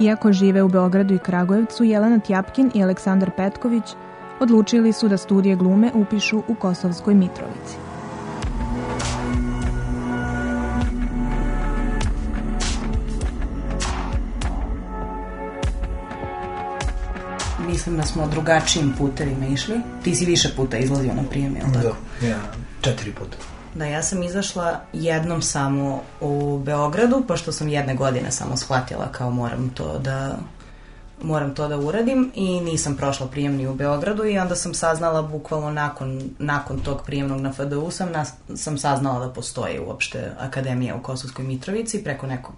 Iako žive u Beogradu i Kragujevcu, Jelena Tjapkin i Aleksandar Petković odlučili su da studije glume upišu u Kosovskoj Mitrovici. Mislim da smo drugačijim putevima išli. Ti si više puta izlazio na prijem, jel tako? Da, ja četiri puta. Da, ja sam izašla jednom samo u Beogradu, pošto sam jedne godine samo shvatila kao moram to da moram to da uradim i nisam prošla prijemni u Beogradu i onda sam saznala bukvalno nakon, nakon tog prijemnog na FDU sam, nas, sam saznala da postoji uopšte akademija u Kosovskoj Mitrovici preko nekog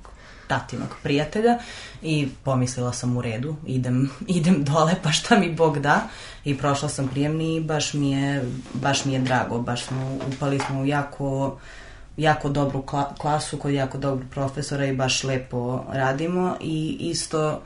tatinog prijatelja i pomislila sam u redu, idem, idem dole pa šta mi Bog da? I prošla sam prijemni i baš mi je, baš mi je drago, baš smo, upali smo u jako, jako dobru kla, klasu kod jako dobrog profesora i baš lepo radimo i isto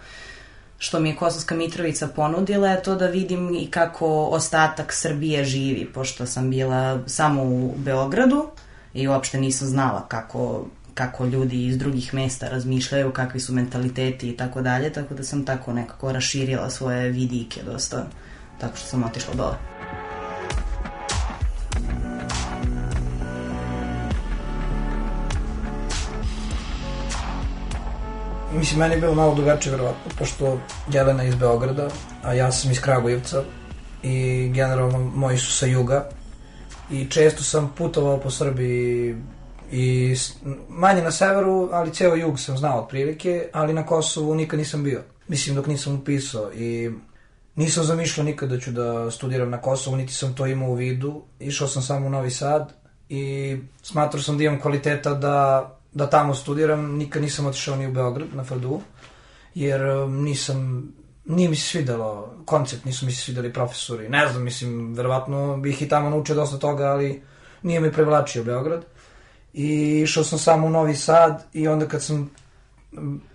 što mi je Kosovska Mitrovica ponudila je to da vidim i kako ostatak Srbije živi, pošto sam bila samo u Beogradu i uopšte nisam znala kako kako ljudi iz drugih mesta razmišljaju, kakvi su mentaliteti i tako dalje, tako da sam tako nekako raširila svoje vidike dosta, tako što sam otišla dole. Mislim, meni je bilo malo drugačije, verovatno, pošto Jelena je iz Beograda, a ja sam iz Kragujevca i generalno moji su sa juga i često sam putovao po Srbiji i manje na severu, ali ceo jug sam znao otprilike, ali na Kosovu nikad nisam bio. Mislim, dok nisam upisao i nisam zamišljao nikad da ću da studiram na Kosovu, niti sam to imao u vidu. Išao sam samo u Novi Sad i smatrao sam da imam kvaliteta da, da tamo studiram. Nikad nisam otišao ni u Beograd na FDU, jer um, nisam nije mi se svidelo koncept, nisu mi se svideli profesori. Ne znam, mislim, verovatno bih i tamo naučio dosta toga, ali nije mi privlačio Beograd i išao sam samo u Novi Sad i onda kad sam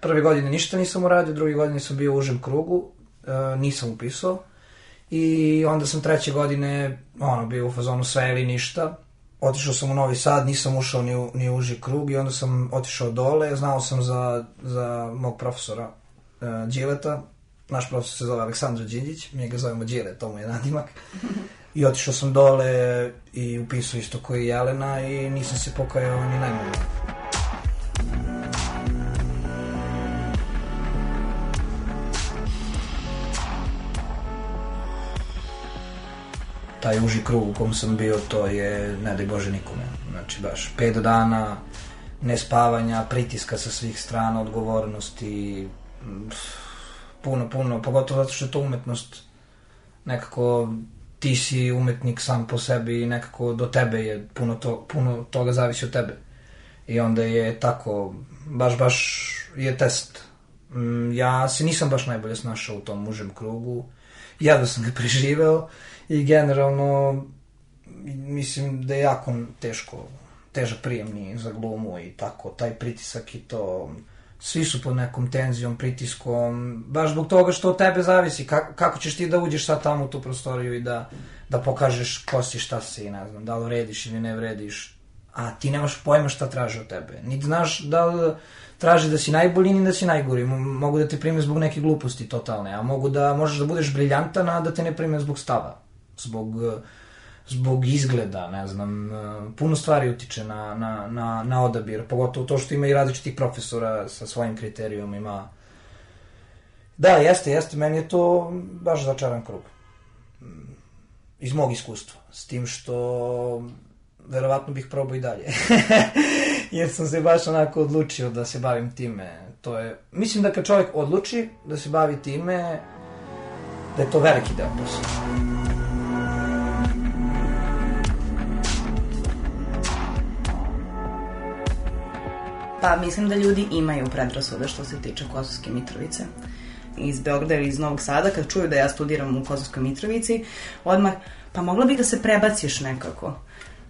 prve godine ništa nisam uradio, druge godine sam bio u užem krugu, e, nisam upisao i onda sam treće godine ono, bio u fazonu sve ili ništa. Otišao sam u Novi Sad, nisam ušao ni u, ni u uži krug i onda sam otišao dole, znao sam za, za mog profesora uh, Đileta, naš profesor se zove Aleksandar Đinđić, mi ga zovemo Đile, to mu je nadimak. I otišao sam dole i upisao isto koji Jelena i nisam se pokajao ni najmanje. taj uži krug u kom sam bio, to je, ne daj Bože, nikome. Znači, baš pet dana nespavanja, pritiska sa svih strana, odgovornosti, puno, puno, pogotovo zato što je to umetnost nekako ti si umetnik sam po sebi i nekako do tebe je puno, to, puno toga zavisi od tebe. I onda je tako, baš, baš je test. Mm, ja se nisam baš najbolje snašao u tom užem krugu. Ja da sam ga preživeo i generalno mislim da je jako teško, težak prijemni za glumu i tako, taj pritisak i to svi su pod nekom tenzijom, pritiskom, baš zbog toga što od tebe zavisi, kako, kako ćeš ti da uđeš sad tamo u tu prostoriju i da, da pokažeš ko si, šta si, ne znam, da li vrediš ili ne vrediš, a ti nemaš pojma šta traže od tebe. Niti znaš da li traži da si najbolji ni da si najgori. Mogu da te prime zbog neke gluposti totalne, a mogu da možeš da budeš briljantan, a da te ne prime zbog stava, zbog zbog izgleda, ne znam, puno stvari utiče na, na, na, na odabir, pogotovo to što ima i različitih profesora sa svojim kriterijom, ima... Da, jeste, jeste, meni je to baš začaran krug. Iz mog iskustva. S tim što verovatno bih probao i dalje. Jer sam se baš onako odlučio da se bavim time. To je, mislim da kad čovjek odluči da se bavi time, da je to veliki deo posla. Pa mislim da ljudi imaju predrasude što se tiče Kosovske Mitrovice iz Beograda ili iz Novog Sada, kad čuju da ja studiram u Kosovskoj Mitrovici, odmah, pa mogla bi da se prebaciš nekako.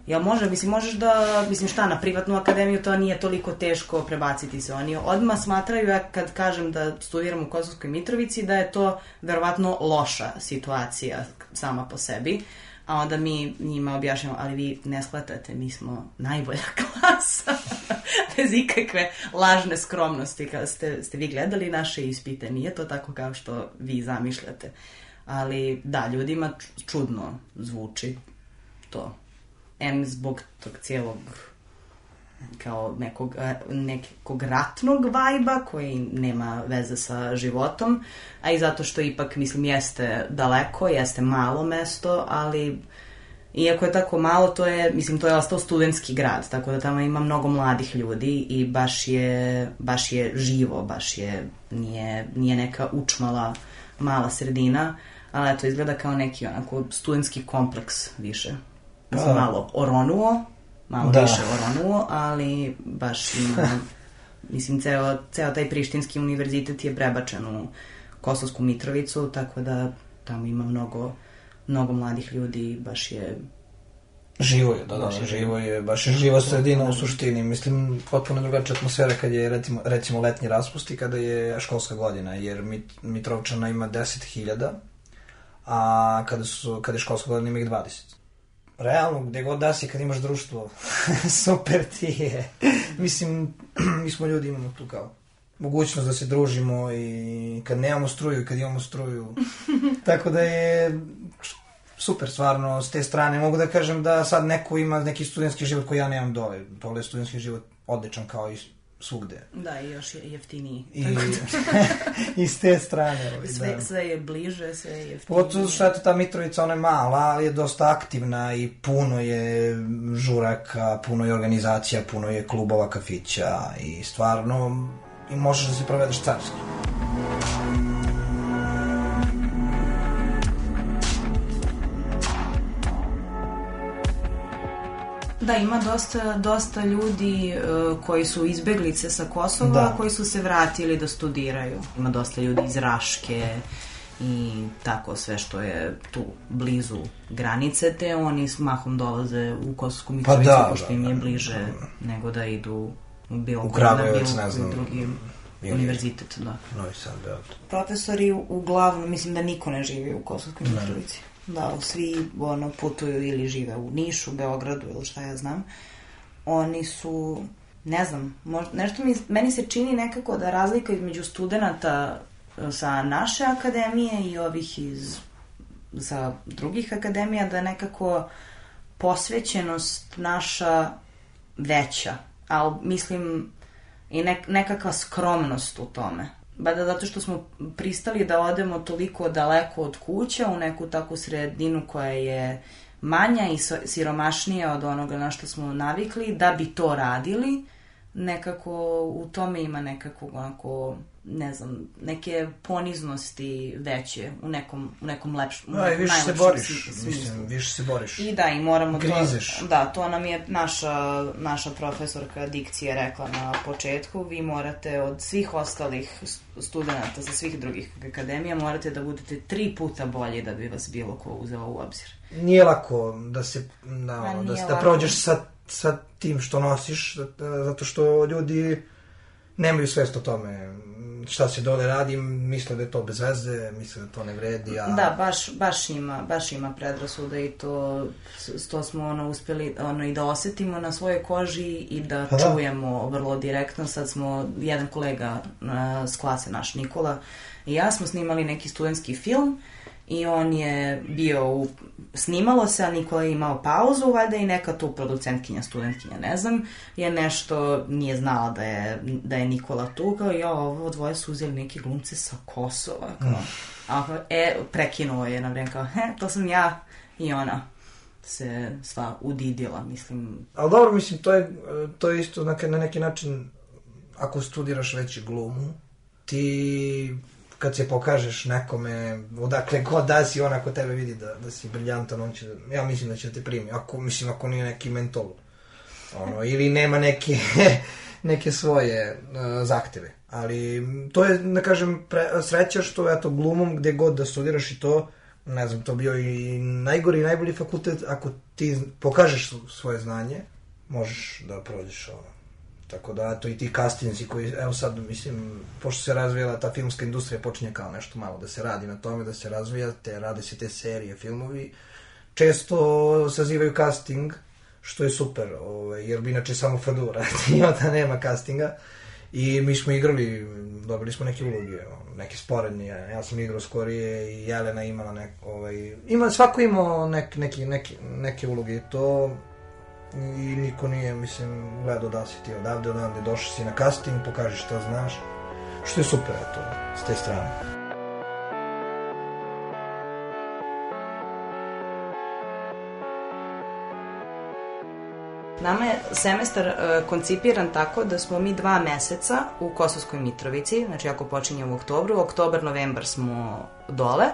Jel može, mislim, možeš da, mislim šta, na privatnu akademiju to nije toliko teško prebaciti se. Oni odmah smatraju, ja kad kažem da studiram u Kosovskoj Mitrovici, da je to verovatno loša situacija sama po sebi. A onda mi njima objašnjamo, ali vi ne shvatate, mi smo najbolja klasa. Bez ikakve lažne skromnosti. Kada ste, ste vi gledali naše ispite, nije to tako kao što vi zamišljate. Ali da, ljudima čudno zvuči to. M zbog tog cijelog kao nekog, nekog ratnog vajba koji nema veze sa životom, a i zato što ipak, mislim, jeste daleko, jeste malo mesto, ali iako je tako malo, to je, mislim, to je ostao studentski grad, tako da tamo ima mnogo mladih ljudi i baš je, baš je živo, baš je, nije, nije neka učmala mala sredina, ali eto, izgleda kao neki onako studentski kompleks više. Pa, malo oronuo, malo da. više oronuo, ali baš ima, mislim, ceo, ceo taj Prištinski univerzitet je prebačen u Kosovsku Mitrovicu, tako da tamo ima mnogo, mnogo mladih ljudi, baš je Živo je, da, da, da živo je, baš je živa sredina u suštini. Mislim, potpuno drugačija atmosfera kad je, recimo, recimo letnji raspust i kada je školska godina, jer Mit, Mitrovčana ima 10.000, a kada, su, kada je školska godina ima ih 20 realno, gde god da si, kad imaš društvo, super ti je. Mislim, mi smo ljudi, imamo tu kao mogućnost da se družimo i kad nemamo struju i kad imamo struju. Tako da je super, stvarno, s te strane. Mogu da kažem da sad neko ima neki studentski život koji ja nemam dole. Dole je studentski život odličan kao i svugde. Da, i još je jeftiniji. I, I s te strane. Ovaj, sve, da. sve je bliže, sve je jeftinije. Pogotovo što je ta Mitrovica, ona je mala, ali je dosta aktivna i puno je žuraka, puno je organizacija, puno je klubova, kafića i stvarno i možeš da se provedeš carski. Da, ima dosta, dosta ljudi uh, koji su izbeglice sa Kosova, da. koji su se vratili da studiraju. Ima dosta ljudi iz Raške i tako sve što je tu blizu granice, te oni s mahom dolaze u Kosovsku Mitrovicu, pa da, pošto im je da, bliže da. nego da idu u bilo u Kragujevac, ne znam, drugi univerzitet, da. Novi Sad, Beograd. Profesori uglavnom, mislim da niko ne živi u Kosovskoj Mitrovici. Da, svi ono, putuju ili žive u Nišu, Beogradu ili šta ja znam. Oni su, ne znam, možda, nešto mi, meni se čini nekako da razlika između studenta e, sa naše akademije i ovih iz sa drugih akademija da nekako posvećenost naša veća, ali mislim i nek, nekakva skromnost u tome. Bada zato što smo pristali da odemo toliko daleko od kuća u neku takvu sredinu koja je manja i siromašnija od onoga na što smo navikli, da bi to radili, nekako u tome ima nekako onako ne znam, neke poniznosti veće u nekom, u nekom lepšem, da, i više se boriš, mislim, više se boriš. I da, i moramo Grizeš. to, da, to nam je naša, naša profesorka dikcije rekla na početku, vi morate od svih ostalih studenta sa svih drugih akademija, morate da budete tri puta bolji da bi vas bilo ko uzeo u obzir. Nije lako da se, da, da, da prođeš sa, sa tim što nosiš, zato što ljudi nemaju svest o tome šta se dole radi, misle da je to bez veze, misle da to ne vredi, a... Da, baš, baš ima, baš ima predrasuda i to, to smo ono uspeli ono, i da osetimo na svojoj koži i da, pa da. čujemo vrlo direktno. Sad smo, jedan kolega uh, s klase naš, Nikola, i ja smo snimali neki studentski film i on je bio u snimalo se, a Nikola je imao pauzu, valjda i neka tu producentkinja, studentkinja, ne znam, je nešto, nije znala da je, da je Nikola tu, kao ja, ovo dvoje su uzeli neki glumce sa Kosova, kao, mm. a, e, prekinuo je na vreme, kao, he, to sam ja i ona se sva udidila, mislim. Ali dobro, mislim, to je, to je isto na, na neki način, ako studiraš već glumu, ti kad se pokažeš nekome, odakle god da si, on ako tebe vidi da, da si briljantan, on će, ja mislim da će da te primi. Ako, mislim, ako nije neki mentol. Ono, ili nema neke, neke svoje uh, zahteve. Ali to je, da kažem, pre, sreća što, eto, glumom, gde god da studiraš i to, ne znam, to bio i najgori i najbolji fakultet, ako ti pokažeš svoje znanje, možeš da prođeš ono, Tako da, to i ti castingsi koji, evo sad, mislim, pošto se razvijala ta filmska industrija, počinje kao nešto malo da se radi na tome, da se razvija, te, rade se te serije, filmovi, često sazivaju casting, što je super, ovaj, jer bi inače samo Fadu radi, onda nema castinga. I mi smo igrali, dobili smo neke uloge, neke sporedne, ja sam igrao skorije i Jelena imala nek, ovaj, ima, svako imao nek, neki, neki, neke uloge, to i niko nije, mislim, gledao da si ti odavde, odavde došao si na casting, pokaži šta znaš, što je super, eto, s te strane. Nama je semestar uh, koncipiran tako da smo mi dva meseca u Kosovskoj Mitrovici, znači ako počinje u oktobru, oktobar, novembar smo dole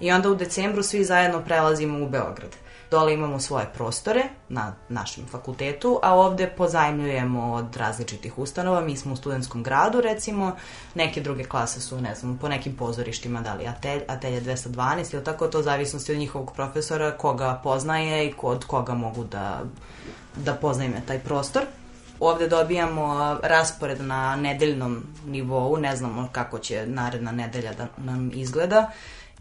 i onda u decembru svi zajedno prelazimo u Beograd. Dole imamo svoje prostore na našem fakultetu, a ovde pozajmljujemo od različitih ustanova. Mi smo u studentskom gradu, recimo, neke druge klase su, ne znam, po nekim pozorištima, da li atelj, atelje 212 ili tako, to zavisnosti od njihovog profesora, koga poznaje i od koga mogu da, da poznajme taj prostor. Ovde dobijamo raspored na nedeljnom nivou, ne znamo kako će naredna nedelja da nam izgleda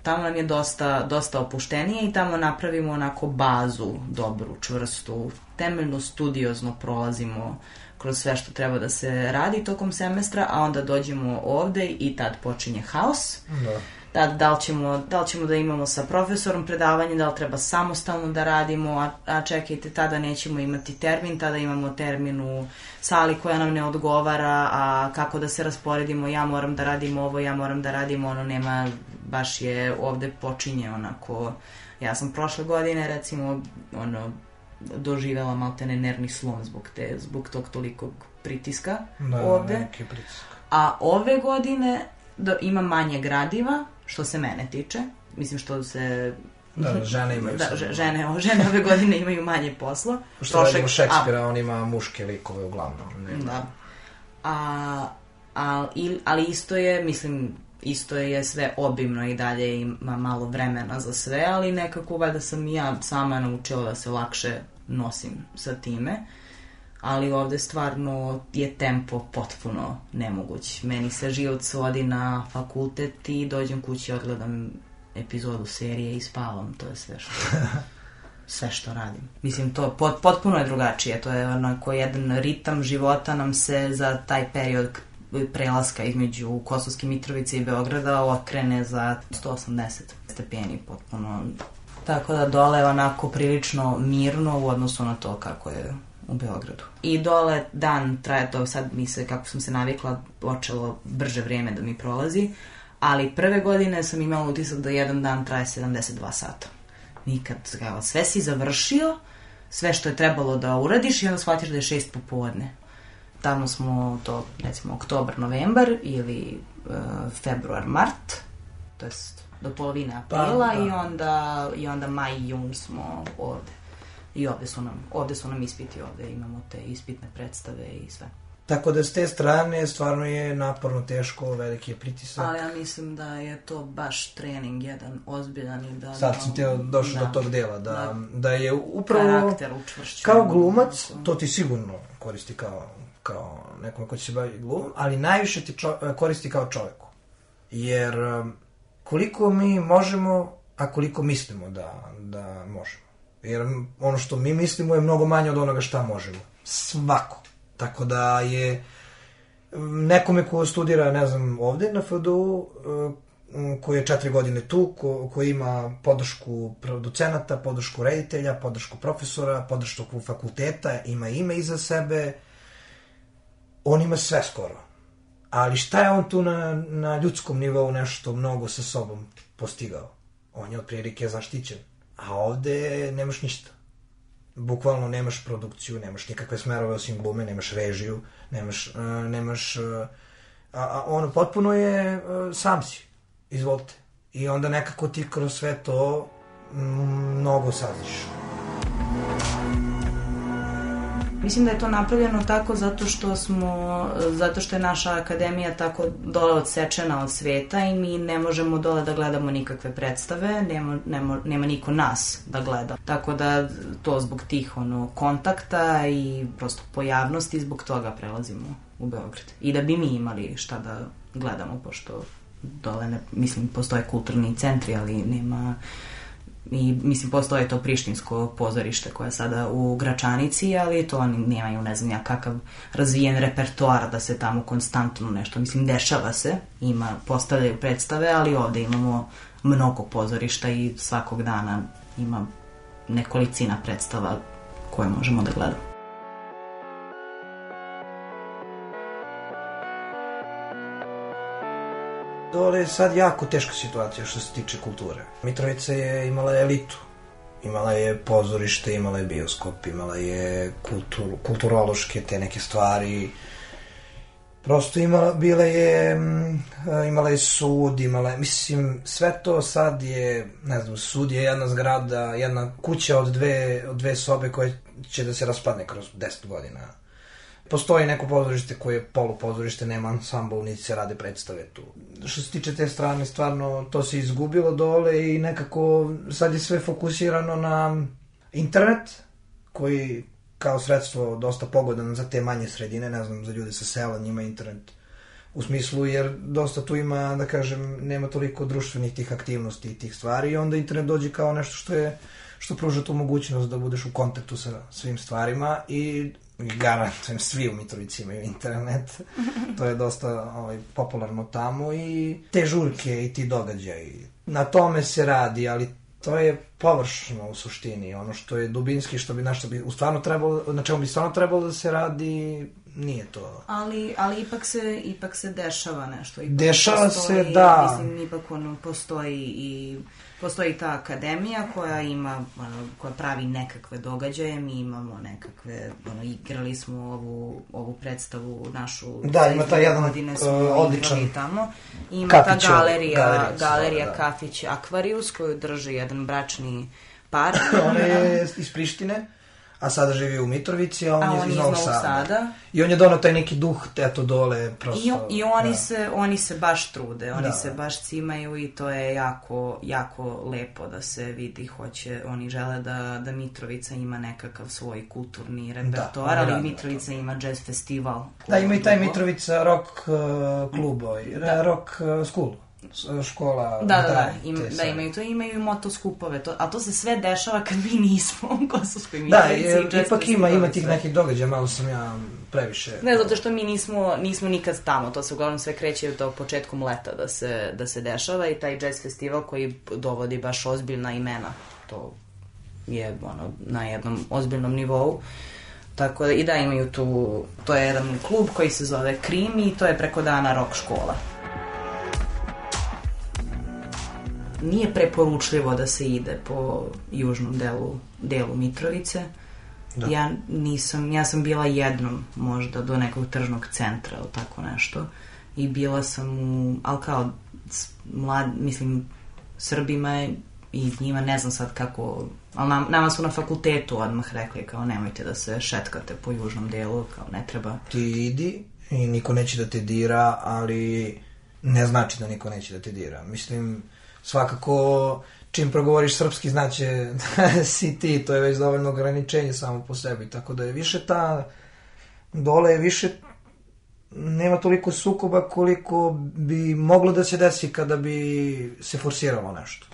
tamo nam je dosta, dosta opuštenije i tamo napravimo onako bazu dobru, čvrstu, temeljno studiozno prolazimo kroz sve što treba da se radi tokom semestra, a onda dođemo ovde i tad počinje haos. Da. Da, da, li ćemo, da li ćemo da imamo sa profesorom predavanje, da li treba samostalno da radimo, a, a čekajte, tada nećemo imati termin, tada imamo termin u sali koja nam ne odgovara, a kako da se rasporedimo, ja moram da radim ovo, ja moram da radim ono, nema baš je ovde počinje onako, ja sam prošle godine recimo ono, doživela maltene nervni slom zbog, te, zbog tog tolikog pritiska da, ovde. Neki pritisak. A ove godine da, ima manje gradiva, što se mene tiče. Mislim što se Da, žene imaju da, žene, žene ove godine imaju manje posla. Što Trošek, radimo Šekspira, on ima muške likove uglavnom. Ne? Da. A, a, ali isto je, mislim, isto je sve obimno i dalje ima malo vremena za sve, ali nekako valjda sam i ja sama naučila da se lakše nosim sa time. Ali ovde stvarno je tempo potpuno nemoguć. Meni se život svodi na fakultet i dođem kući, odgledam epizodu serije i spavam. To je sve što sve što radim. Mislim, to pot, potpuno je drugačije. To je onako jedan ritam života nam se za taj period prelaska između Kosovske Mitrovice i Beograda okrene za 180 stepeni potpuno. Tako da dole je onako prilično mirno u odnosu na to kako je u Beogradu. I dole dan traje to, sad mi se, kako sam se navikla, počelo brže vrijeme da mi prolazi, ali prve godine sam imala utisak da jedan dan traje 72 sata. Nikad, sve si završio, sve što je trebalo da uradiš i onda shvatiš da je šest popodne tamo smo to recimo oktobar, novembar ili uh, februar, mart, to jest do polovine aprila pa, da. i onda i onda maj i jun smo ovde. I ovde su nam ovde su nam ispiti, ovde imamo te ispitne predstave i sve. Tako da s te strane stvarno je naporno teško, veliki je pritisak. Ali ja mislim da je to baš trening jedan ozbiljan i da... Sad sam ti došao da, do tog dela, da, da, da je upravo... Karakter učvršćen. Kao glumac, to ti sigurno koristi kao kao nekome ko će se baviti glumom, ali najviše ti čo, koristi kao čoveku. Jer koliko mi možemo, a koliko mislimo da, da možemo. Jer ono što mi mislimo je mnogo manje od onoga šta možemo. Svako. Tako da je nekome ko studira, ne znam, ovde na FDU, koji je četiri godine tu, ko, koji ima podršku producenata, podršku reditelja, podršku profesora, podršku fakulteta, ima ime iza sebe, on ima sve skoro. Ali šta je on tu na, na ljudskom nivou nešto mnogo sa sobom postigao? On je otprilike zaštićen. A ovde nemaš ništa. Bukvalno nemaš produkciju, nemaš nikakve smerove osim glume, nemaš režiju, nemaš, uh, nemaš uh, a, a ono potpuno je uh, sam si. Izvolite. I onda nekako ti kroz sve to mnogo saznaš. Mislim da je to napravljeno tako zato što smo, zato što je naša akademija tako dole odsečena od sveta i mi ne možemo dole da gledamo nikakve predstave, nema, nema, nema niko nas da gleda. Tako da to zbog tih ono, kontakta i prosto pojavnosti zbog toga prelazimo u Beograd. I da bi mi imali šta da gledamo, pošto dole, ne, mislim, postoje kulturni centri, ali nema i mislim postoje to prištinsko pozorište koje je sada u Gračanici, ali to oni nemaju ne znam ja kakav razvijen repertoar da se tamo konstantno nešto, mislim dešava se, ima, postavljaju predstave, ali ovde imamo mnogo pozorišta i svakog dana ima nekolicina predstava koje možemo da gledamo. Dole je sad jako teška situacija što se tiče kulture. Mitrovica je imala elitu. Imala je pozorište, imala je bioskop, imala je kultur, kulturološke te neke stvari. Prosto imala, bila je, mm, imala je sud, imala je, mislim, sve to sad je, ne znam, sud je jedna zgrada, jedna kuća od dve, od dve sobe koje će da se raspadne kroz 10 godina postoji neko pozorište koje je polupozorište, nema ansambl, niti se rade predstave tu. Što se tiče te strane, stvarno to se izgubilo dole i nekako sad je sve fokusirano na internet, koji kao sredstvo dosta pogodan za te manje sredine, ne znam, za ljude sa sela, njima internet u smislu jer dosta tu ima, da kažem, nema toliko društvenih tih aktivnosti i tih stvari i onda internet dođe kao nešto što je što pruža tu mogućnost da budeš u kontaktu sa svim stvarima i garantujem, svi u Mitrovici imaju internet. to je dosta ovaj, popularno tamo i te žurke i ti događaji. Na tome se radi, ali to je površno u suštini. Ono što je dubinski, što bi nešto bi u stvarno trebalo, na čemu bi stvarno trebalo da se radi, nije to. Ali, ali ipak se, ipak se dešava nešto. Ipak Dešava postoji, se, da. Mislim, ipak ono, postoji i postoji ta akademija koja ima, ono, koja pravi nekakve događaje, mi imamo nekakve, ono, igrali smo ovu, ovu predstavu našu. Da, ima ta jedan godine smo uh, odličan tamo. Ima kafić, ta galerija, galerija, galerija da. Kafić Aquarius koju drži jedan bračni par. on je iz Prištine, a sada živi u Mitrovici, a on, A je on iz je Novog iz Novog Sada. Sada. I on je donao taj neki duh, eto dole, prosto. I, I oni, da. se, oni se baš trude, oni Da. se baš cimaju i to je jako, jako lepo da se vidi, hoće, oni žele da, da Mitrovica ima nekakav svoj kulturni repertoar, oni ali Mitrovica ima jazz festival. Da, ima i taj. Mitrovica rock uh, klub, ovaj, da. rock uh, school, škola. Da, da, da, im, da imaju to, imaju i motoskupove, to, a to se sve dešava kad mi nismo u Kosovskoj Da, Mitrovici. i jazz ipak ima, ima tih nekih događaja, malo sam ja previše. Ne, zato što mi nismo, nismo nikad tamo, to se uglavnom sve kreće do početkom leta da se, da se dešava i taj jazz festival koji dovodi baš ozbiljna imena, to je ono, na jednom ozbiljnom nivou. Tako da, i da imaju tu, to je jedan klub koji se zove Krim i to je preko dana rock škola. Nije preporučljivo da se ide po južnom delu, delu Mitrovice. Da. Ja nisam, ja sam bila jednom možda do nekog tržnog centra ili tako nešto i bila sam u, ali kao mlad, mislim, Srbima je i njima ne znam sad kako, ali nam, nama su na fakultetu odmah rekli kao nemojte da se šetkate po južnom delu, kao ne treba. Ti idi i niko neće da te dira, ali ne znači da niko neće da te dira. Mislim, svakako čim progovoriš srpski znaće da si ti, to je već dovoljno ograničenje samo po sebi, tako da je više ta, dole je više nema toliko sukoba koliko bi moglo da se desi kada bi se forsiralo nešto.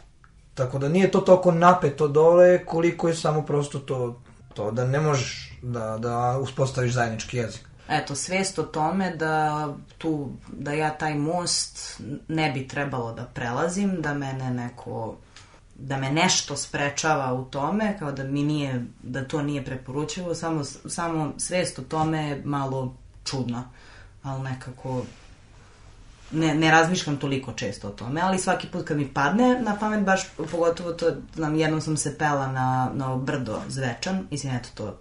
Tako da nije to toliko napeto dole koliko je samo prosto to, to da ne možeš da, da uspostaviš zajednički jezik. Eto, svest o tome da, tu, da ja taj most ne bi trebalo da prelazim, da mene neko da me nešto sprečava u tome, kao da mi nije, da to nije preporučivo, samo, samo svest o tome je malo čudna, ali nekako ne, ne razmišljam toliko često o tome, ali svaki put kad mi padne na pamet, baš pogotovo to, znam, jednom sam se pela na, na brdo Zvečan, mislim, eto to,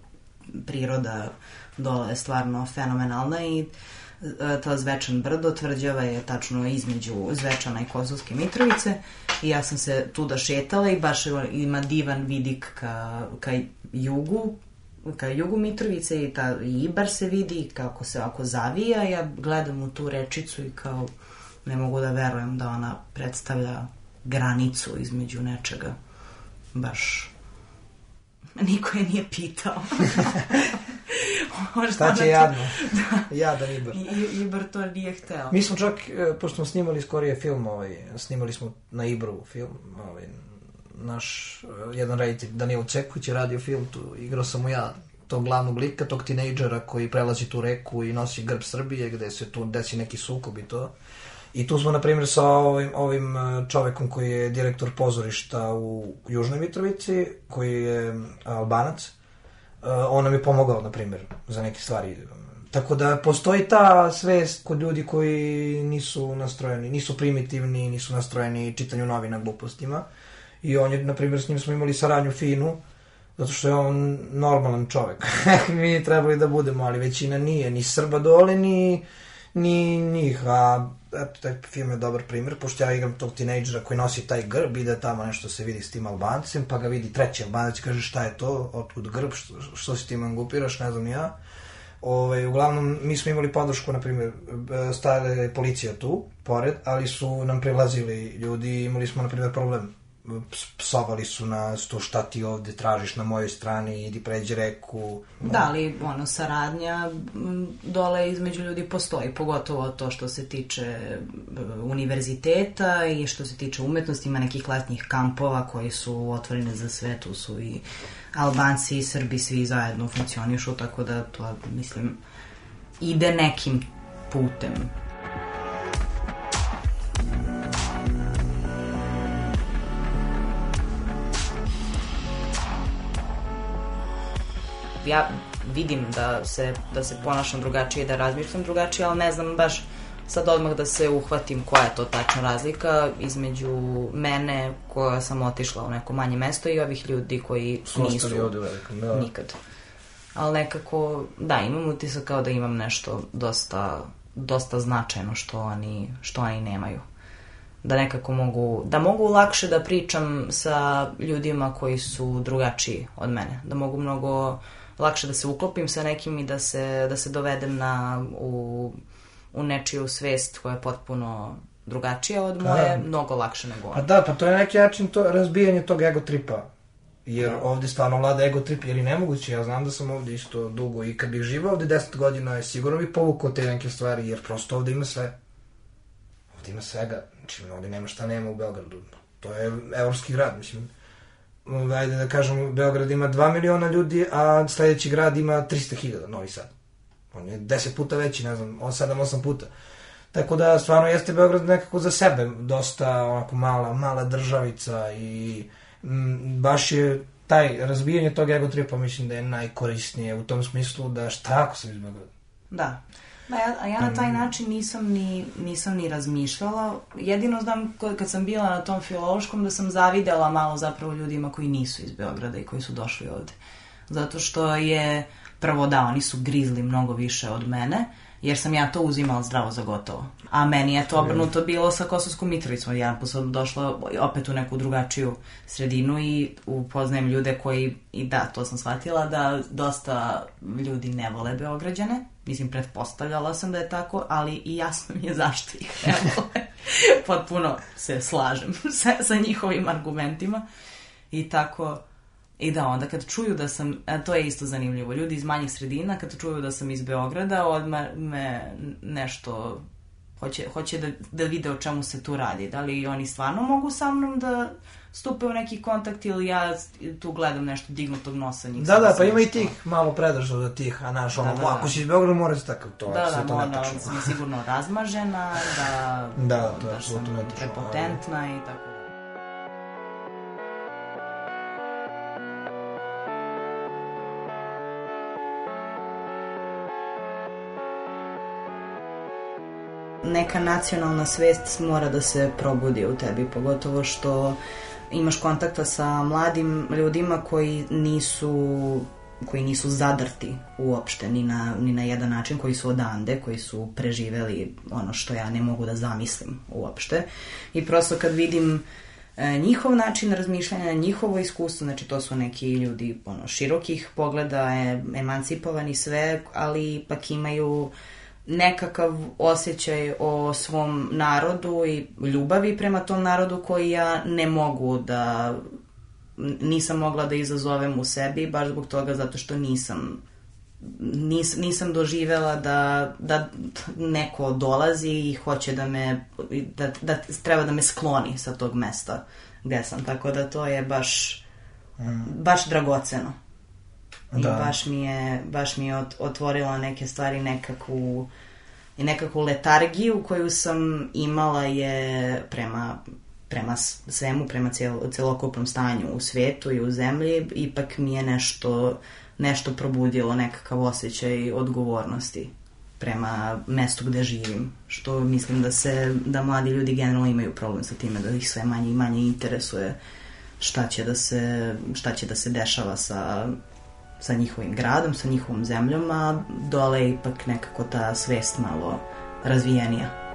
priroda dole je stvarno fenomenalna i e, to Zvečan brdo, tvrđava je tačno između Zvečana i Kozovske Mitrovice i ja sam se tuda šetala i baš ima divan vidik ka, ka jugu, ka jugu Mitrovice i, ta, i Ibar se vidi kako se ovako zavija, ja gledam u tu rečicu i kao ne mogu da verujem da ona predstavlja granicu između nečega. Baš niko je nije pitao. Šta će jadno? da. Jadan Ibar. I, Ibar to nije hteo. Mi smo čak, e, pošto smo snimali skorije film, ovaj, snimali smo na Ibru film, ovaj, naš e, jedan reditelj Danilo Cekuć je radio film, tu igrao sam mu ja tog glavnog lika, tog tinejdžera koji prelazi tu reku i nosi grb Srbije gde se tu desi neki sukob i to. I tu smo, na primjer, sa ovim, ovim e, čovekom koji je direktor pozorišta u Južnoj Mitrovici, koji je albanac. E, on nam je pomogao, na primjer, za neke stvari. Tako da postoji ta svest kod ljudi koji nisu nastrojeni, nisu primitivni, nisu nastrojeni čitanju novina glupostima. I on je, na primjer, s njim smo imali saradnju finu, zato što je on normalan čovek. Mi trebali da budemo, ali većina nije, ni Srba dole, ni, ni njih. A eto, taj film je dobar primjer, pošto ja igram tog tinejdžera koji nosi taj grb, ide tamo nešto se vidi s tim Albancem, pa ga vidi treći Albanac, kaže šta je to, otkud grb, što, što si ti mangupiraš, ne znam ja. Ove, ovaj, uglavnom, mi smo imali podršku, na primjer, stare policija tu, pored, ali su nam prilazili ljudi, imali smo, na primjer, problem psovali su nas, to šta ti ovde tražiš na mojoj strani, idi pređi reku. Da, ali ono, saradnja dole između ljudi postoji, pogotovo to što se tiče univerziteta i što se tiče umetnosti, ima nekih letnjih kampova koji su otvorene za sve, tu su i Albanci i Srbi svi zajedno funkcionišu, tako da to, mislim, ide nekim putem. Ja vidim da se, da se ponašam drugačije, da razmišljam drugačije, ali ne znam baš sad odmah da se uhvatim koja je to tačna razlika između mene koja sam otišla u neko manje mesto i ovih ljudi koji Su nisu ovde velikom, da. nikad. Ali nekako, da, imam utisak kao da imam nešto dosta, dosta značajno što oni, što oni nemaju. Da nekako mogu, da mogu lakše da pričam sa ljudima koji su drugačiji od mene. Da mogu mnogo lakše da se uklopim sa nekim i da se, da se dovedem na, u, u nečiju svest koja je potpuno drugačija od moje, da. mnogo lakše nego ona. Pa da, pa to je neki način to, razbijanje tog ego tripa. Jer da. ovde stvarno vlada ego trip, jer i nemoguće, ja znam da sam ovde isto dugo i kad bih živao ovde 10 godina, je sigurno bih povukao te neke stvari, jer prosto ovde ima sve. Ovde ima svega, znači ovde nema šta nema u Beogradu. To je evropski grad, mislim ajde da kažem, Beograd ima 2 miliona ljudi, a sledeći grad ima 300.000, Novi Sad. On je 10 puta veći, ne znam, 7-8 puta. Tako da, stvarno jeste Beograd nekako za sebe dosta onako mala, mala državica i m, baš je taj razbijanje tog ego tripa mislim da je najkorisnije u tom smislu da šta ako sam iz Beograda. Da. Da, ja, a ja na taj način nisam ni, nisam ni razmišljala. Jedino znam kad sam bila na tom filološkom da sam zavidela malo zapravo ljudima koji nisu iz Beograda i koji su došli ovde. Zato što je, prvo da, oni su grizli mnogo više od mene, jer sam ja to uzimala zdravo za gotovo. A meni je to obrnuto bilo sa Kosovskom Mitrovicom. Ja sam došla opet u neku drugačiju sredinu i upoznajem ljude koji, i da, to sam shvatila, da dosta ljudi ne vole Beograđane. Mislim, pretpostavljala sam da je tako, ali i jasno mi je zašto ih ne vole. Potpuno se slažem sa, sa njihovim argumentima. I tako, I da, onda kad čuju da sam, to je isto zanimljivo, ljudi iz manjih sredina kad čuju da sam iz Beograda, odmah me nešto Hoće, hoće da, da vide o čemu se tu radi. Da li oni stvarno mogu sa mnom da stupe u neki kontakt ili ja tu gledam nešto dignutog nosa njih. Da, da, pa ima i tih malo predrasuda tih, a naš, ono, Da, da, ako da. si iz Beograda mora se takav, to Da, da, to mora, netačno. sam sigurno razmažena, da, Da, to je da sam prepotentna i tako. Neka nacionalna svest mora da se probudi u tebi, pogotovo što imaš kontakta sa mladim ljudima koji nisu koji nisu zadrti uopšte ni na, ni na jedan način, koji su odande, koji su preživeli ono što ja ne mogu da zamislim uopšte. I prosto kad vidim e, njihov način razmišljanja, njihovo iskustvo, znači to su neki ljudi ono, širokih pogleda, e, emancipovani sve, ali ipak imaju nekakav osjećaj o svom narodu i ljubavi prema tom narodu koji ja ne mogu da nisam mogla da izazovem u sebi baš zbog toga zato što nisam nis, nisam doživela da, da neko dolazi i hoće da me da, da treba da me skloni sa tog mesta gde sam. Tako da to je baš baš dragoceno I Da. baš mi je, baš mi je ot- otvorila neke stvari, nekakvu, i nekakvu letargiju koju sam imala je prema, prema svemu, prema cel, celokupnom stanju u svetu i u zemlji, ipak mi je nešto, nešto probudilo, nekakav osjećaj odgovornosti prema mestu gde živim, što mislim da se, da mladi ljudi generalno imaju problem sa time, da ih sve manje i manje interesuje šta će da se, šta će da se dešava sa sa njihovim gradom, sa njihovom zemljom, a dole je ipak nekako ta svest malo razvijenija.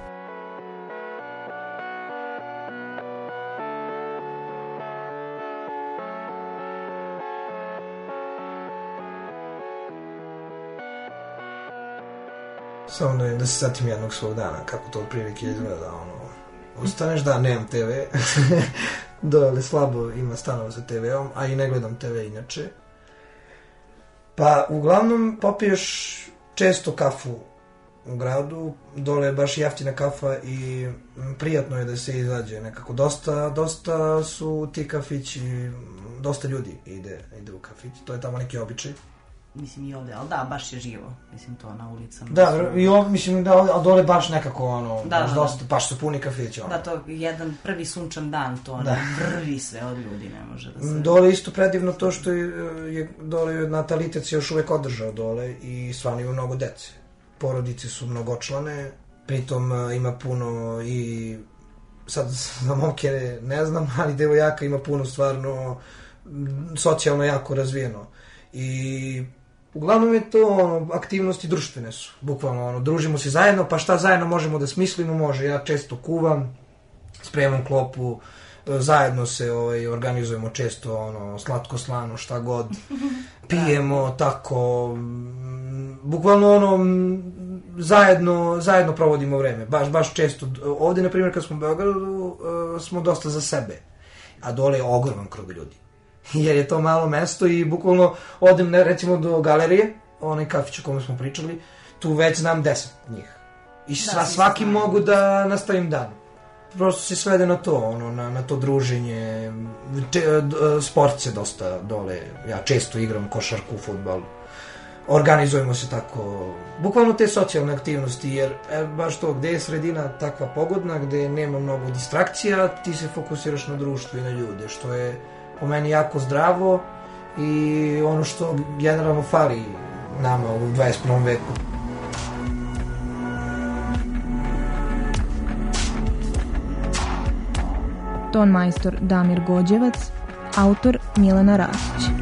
Samo da, da se setim jednog svog dana, kako to otprilike izgleda, ono, ustaneš, da, nemam TV, dole slabo ima stanova sa TV-om, a i ne gledam TV inače. Pa, uglavnom, popiješ često kafu u gradu, dole je baš jeftina kafa i mm, prijatno je da se izađe nekako. Dosta, dosta su ti kafići, dosta ljudi ide, ide u kafić, to je tamo neki običaj. Mislim i ovde, ali da, baš je živo. Mislim to na ulicama. Da, i ovo, mislim da, a dole baš nekako, ono, Da, baš da, dosta, baš su puni kafići, ono. Da, to je jedan prvi sunčan dan, to ono, Da. vrvi sve od ljudi, ne može da se... Dole isto predivno to što je, je dole je natalitet se još uvek održao dole i stvarno ima mnogo dece. Porodice su mnogočlane, pritom e, ima puno i sad za momke ne znam, ali devojaka ima puno stvarno socijalno jako razvijeno. I uglavnom je to ono, aktivnosti društvene su, bukvalno ono, družimo se zajedno, pa šta zajedno možemo da smislimo, može, ja često kuvam, spremam klopu, e, zajedno se ovaj, organizujemo često ono, slatko slano, šta god, pijemo tako, mm, bukvalno ono, mm, zajedno, zajedno provodimo vreme, baš, baš često. Ovde, na primjer, kad smo u Beogradu, e, smo dosta za sebe, a dole je ogroman krug ljudi. Jer je to malo mesto i bukvalno odem, ne, recimo, do galerije, onaj kafić o kome smo pričali, tu već znam deset njih. I sva, svi svaki znaju. mogu da nastavim dan prosto se svede na to, ono, na, na to druženje. Če, d- sport se dosta dole, ja često igram košarku, futbal. Organizujemo se tako, bukvalno te socijalne aktivnosti, jer e, baš to, gde je sredina takva pogodna, gde nema mnogo distrakcija, ti se fokusiraš na društvo i na ljude, što je po meni jako zdravo i ono što generalno fali nama u 21. veku. Ton majstor Damir Gođevac, autor Milena Rastić.